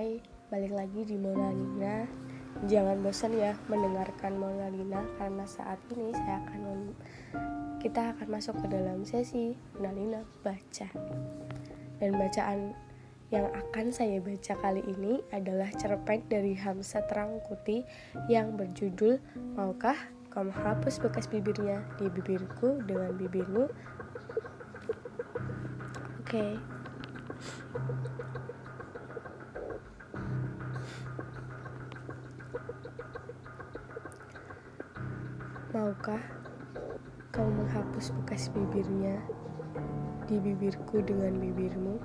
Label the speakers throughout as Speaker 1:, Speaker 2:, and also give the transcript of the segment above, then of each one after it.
Speaker 1: Hai, balik lagi di Mona Lina. Jangan bosan ya mendengarkan Mona Lina karena saat ini saya akan kita akan masuk ke dalam sesi Mona Lina baca. Dan bacaan yang akan saya baca kali ini adalah cerpen dari Hamsa Terangkuti yang berjudul Maukah kamu hapus bekas bibirnya di bibirku dengan bibirmu? Oke. Okay. Maukah kau menghapus bekas bibirnya di bibirku dengan bibirmu?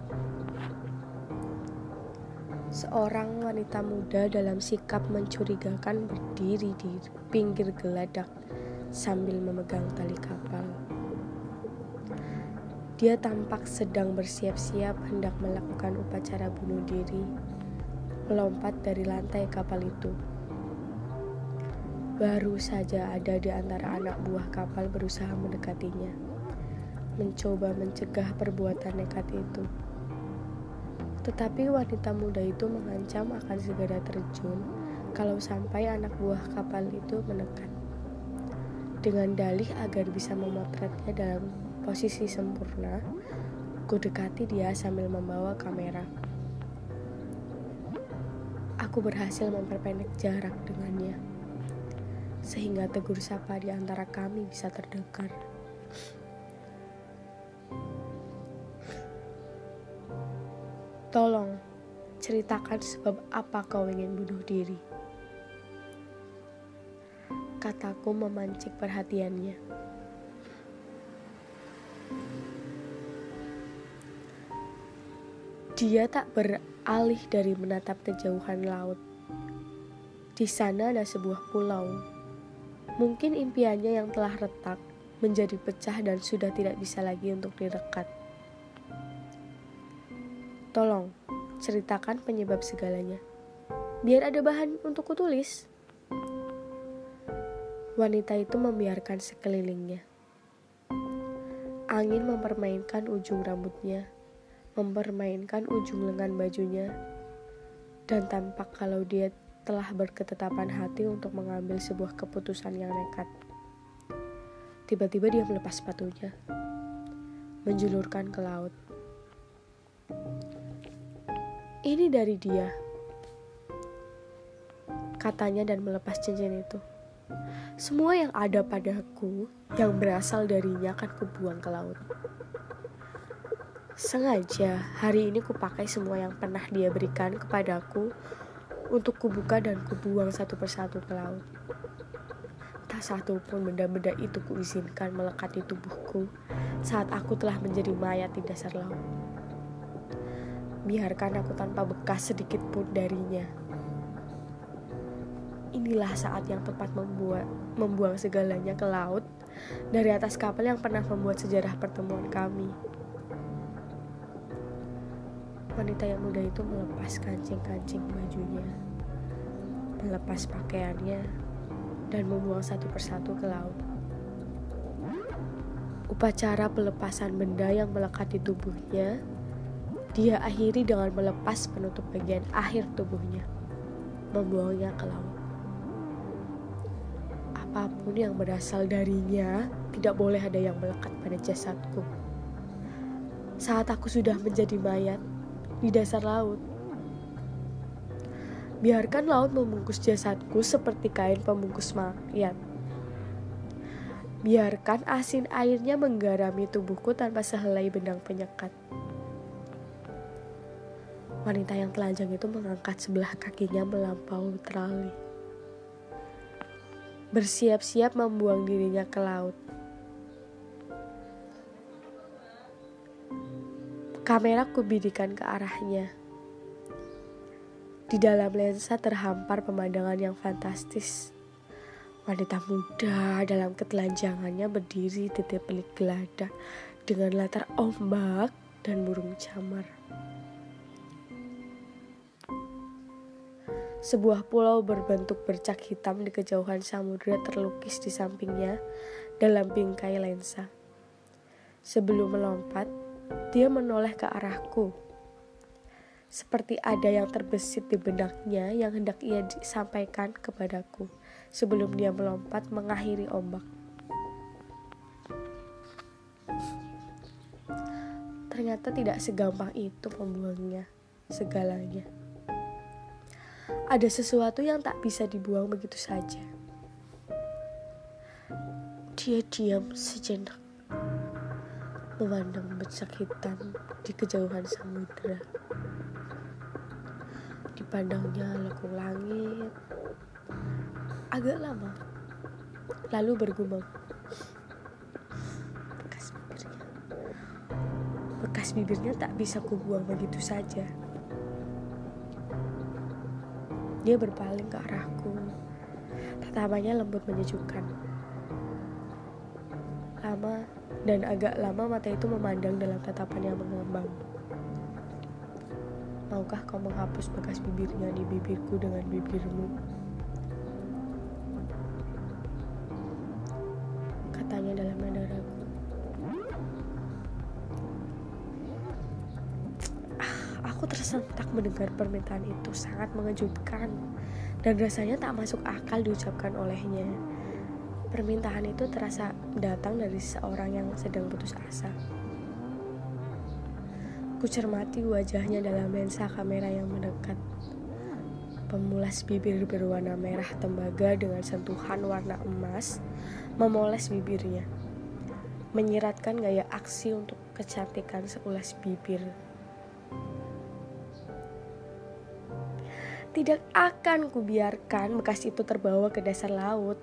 Speaker 1: Seorang wanita muda dalam sikap mencurigakan berdiri di pinggir geladak sambil memegang tali kapal. Dia tampak sedang bersiap-siap hendak melakukan upacara bunuh diri, melompat dari lantai kapal itu. Baru saja ada di antara anak buah kapal berusaha mendekatinya, mencoba mencegah perbuatan nekat itu. Tetapi wanita muda itu mengancam akan segera terjun kalau sampai anak buah kapal itu mendekat. Dengan dalih agar bisa memotretnya dalam posisi sempurna, ku dekati dia sambil membawa kamera. Aku berhasil memperpendek jarak dengannya sehingga tegur sapa di antara kami bisa terdengar. Tolong, ceritakan sebab apa kau ingin bunuh diri. Kataku memancing perhatiannya. Dia tak beralih dari menatap kejauhan laut. Di sana ada sebuah pulau Mungkin impiannya yang telah retak menjadi pecah dan sudah tidak bisa lagi untuk direkat. Tolong, ceritakan penyebab segalanya. Biar ada bahan untuk kutulis. Wanita itu membiarkan sekelilingnya. Angin mempermainkan ujung rambutnya, mempermainkan ujung lengan bajunya, dan tampak kalau dia telah berketetapan hati untuk mengambil sebuah keputusan yang nekat. Tiba-tiba dia melepas sepatunya, menjulurkan ke laut. Ini dari dia, katanya dan melepas cincin itu. Semua yang ada padaku yang berasal darinya akan kubuang ke laut. Sengaja hari ini kupakai semua yang pernah dia berikan kepadaku untuk kubuka dan kubuang satu persatu ke laut. Tak satu pun benda-benda itu kuizinkan melekat di tubuhku saat aku telah menjadi mayat di dasar laut. Biarkan aku tanpa bekas sedikit pun darinya. Inilah saat yang tepat membuat membuang segalanya ke laut dari atas kapal yang pernah membuat sejarah pertemuan kami. Wanita yang muda itu melepas kancing-kancing bajunya, melepas pakaiannya, dan membuang satu persatu ke laut. Upacara pelepasan benda yang melekat di tubuhnya, dia akhiri dengan melepas penutup bagian akhir tubuhnya, membuangnya ke laut. Apa pun yang berasal darinya, tidak boleh ada yang melekat pada jasadku. Saat aku sudah menjadi mayat, di dasar laut. Biarkan laut membungkus jasadku seperti kain pembungkus mayat. Biarkan asin airnya menggarami tubuhku tanpa sehelai benang penyekat. Wanita yang telanjang itu mengangkat sebelah kakinya melampaui terali. Bersiap-siap membuang dirinya ke laut. Kamera kubidikan ke arahnya. Di dalam lensa terhampar pemandangan yang fantastis. Wanita muda dalam ketelanjangannya berdiri di tepi geladak dengan latar ombak dan burung camar. Sebuah pulau berbentuk bercak hitam di kejauhan samudera terlukis di sampingnya dalam bingkai lensa. Sebelum melompat, dia menoleh ke arahku. seperti ada yang terbesit di benaknya yang hendak ia sampaikan kepadaku sebelum dia melompat mengakhiri ombak. Ternyata tidak segampang itu membuangnya segalanya. Ada sesuatu yang tak bisa dibuang begitu saja. Dia diam sejenak, memandang becak hitam di kejauhan samudera. Dipandangnya lekung langit, agak lama, lalu bergumam. Bekas bibirnya, bekas bibirnya tak bisa kubuang begitu saja. Dia berpaling ke arahku. Tatapannya lembut menyejukkan. Lama dan agak lama mata itu memandang dalam tatapan yang mengembang. Maukah kau menghapus bekas bibirnya di bibirku dengan bibirmu? Katanya dalam nada ragu. Aku tersentak mendengar permintaan itu sangat mengejutkan dan rasanya tak masuk akal diucapkan olehnya. Permintaan itu terasa datang dari seorang yang sedang putus asa. Kucermati wajahnya dalam lensa kamera yang mendekat. Pemulas bibir berwarna merah tembaga dengan sentuhan warna emas memoles bibirnya. Menyiratkan gaya aksi untuk kecantikan seulas bibir Tidak akan kubiarkan bekas itu terbawa ke dasar laut.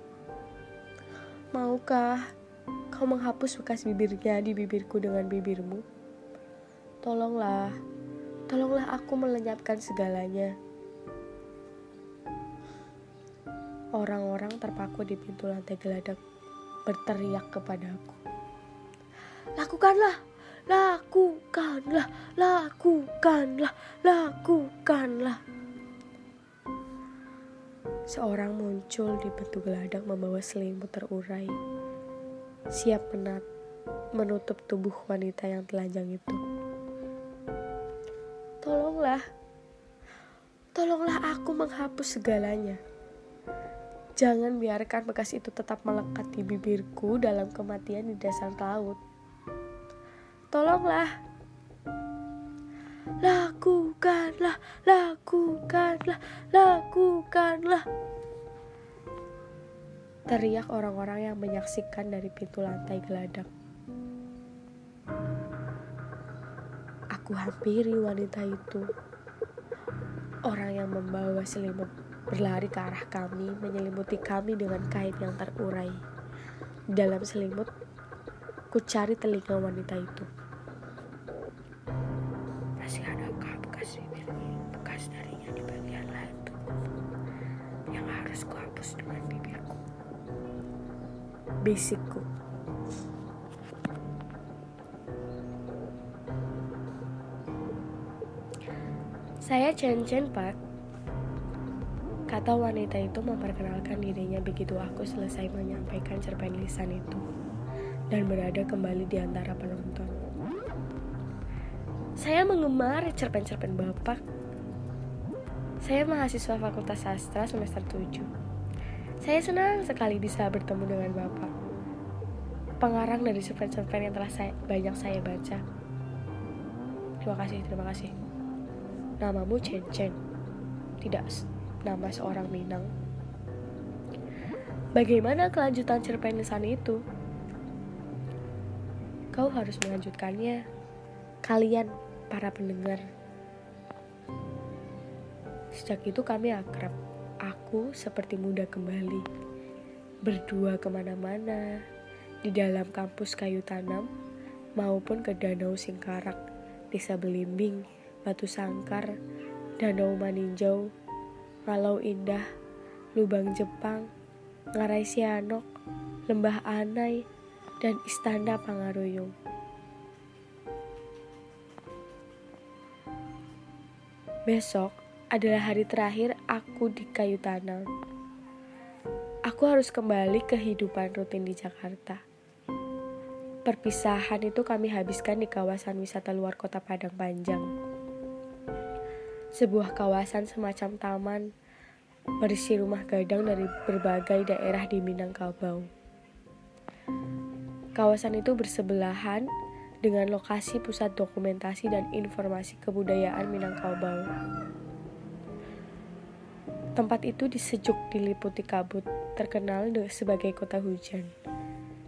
Speaker 1: Maukah kau menghapus bekas bibirnya di bibirku dengan bibirmu? Tolonglah, tolonglah aku melenyapkan segalanya. Orang-orang terpaku di pintu lantai geladak berteriak kepadaku. Lakukanlah, lakukanlah, lakukanlah, lakukanlah. Seorang muncul di pintu geladak membawa selimut terurai. Siap menat, menutup tubuh wanita yang telanjang itu. Tolonglah, tolonglah aku menghapus segalanya. Jangan biarkan bekas itu tetap melekat di bibirku dalam kematian di dasar laut. Tolonglah, lakukanlah, lakukanlah, lakukanlah. Teriak orang-orang yang menyaksikan dari pintu lantai geladak. Aku hampiri wanita itu. Orang yang membawa selimut berlari ke arah kami, menyelimuti kami dengan kain yang terurai. Dalam selimut, ku cari telinga wanita itu. Bisikku. Saya Chen Chen Pak. Kata wanita itu memperkenalkan dirinya begitu aku selesai menyampaikan cerpen lisan itu dan berada kembali di antara penonton. Saya mengemar cerpen-cerpen Bapak. Saya mahasiswa Fakultas Sastra semester 7. Saya senang sekali bisa bertemu dengan Bapak. Pengarang dari cerpen-cerpen yang telah saya, banyak saya baca. Terima kasih, terima kasih. Namamu Chen Chen, tidak nama seorang Minang. Bagaimana kelanjutan cerpen lisan itu? Kau harus melanjutkannya. Kalian, para pendengar. Sejak itu kami akrab aku seperti muda kembali, berdua ke mana-mana, di dalam kampus kayu tanam, maupun ke Danau Singkarak, Desa Belimbing, Batu Sangkar, Danau Maninjau, Walau Indah, Lubang Jepang, Ngarai Sianok, Lembah Anai, dan Istana Pangaruyung. Besok, adalah hari terakhir aku di kayu tanam. Aku harus kembali ke kehidupan rutin di Jakarta. Perpisahan itu kami habiskan di kawasan wisata luar kota Padang Panjang. sebuah kawasan semacam taman berisi rumah gadang dari berbagai daerah di Minangkabau. Kawasan itu bersebelahan dengan lokasi pusat dokumentasi dan informasi kebudayaan Minangkabau. Tempat itu disejuk diliputi kabut, terkenal sebagai kota hujan.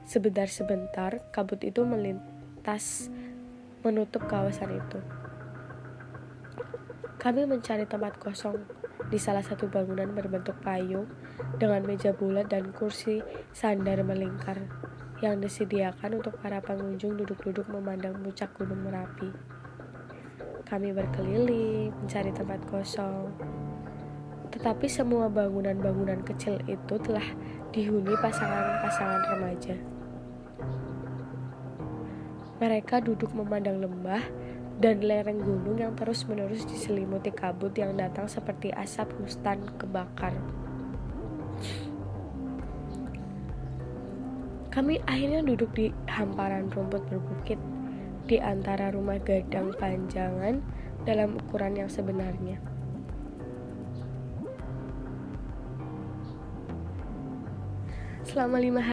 Speaker 1: Sebentar-sebentar, kabut itu melintas menutup kawasan itu. Kami mencari tempat kosong di salah satu bangunan berbentuk payung dengan meja bulat dan kursi sandar melingkar yang disediakan untuk para pengunjung duduk-duduk memandang puncak Gunung Merapi. Kami berkeliling mencari tempat kosong, tetapi semua bangunan-bangunan kecil itu telah dihuni pasangan-pasangan remaja. Mereka duduk memandang lembah dan lereng gunung yang terus-menerus diselimuti kabut yang datang seperti asap hutan kebakar. Kami akhirnya duduk di hamparan rumput berbukit di antara rumah gadang panjangan dalam ukuran yang sebenarnya. Selama lima hari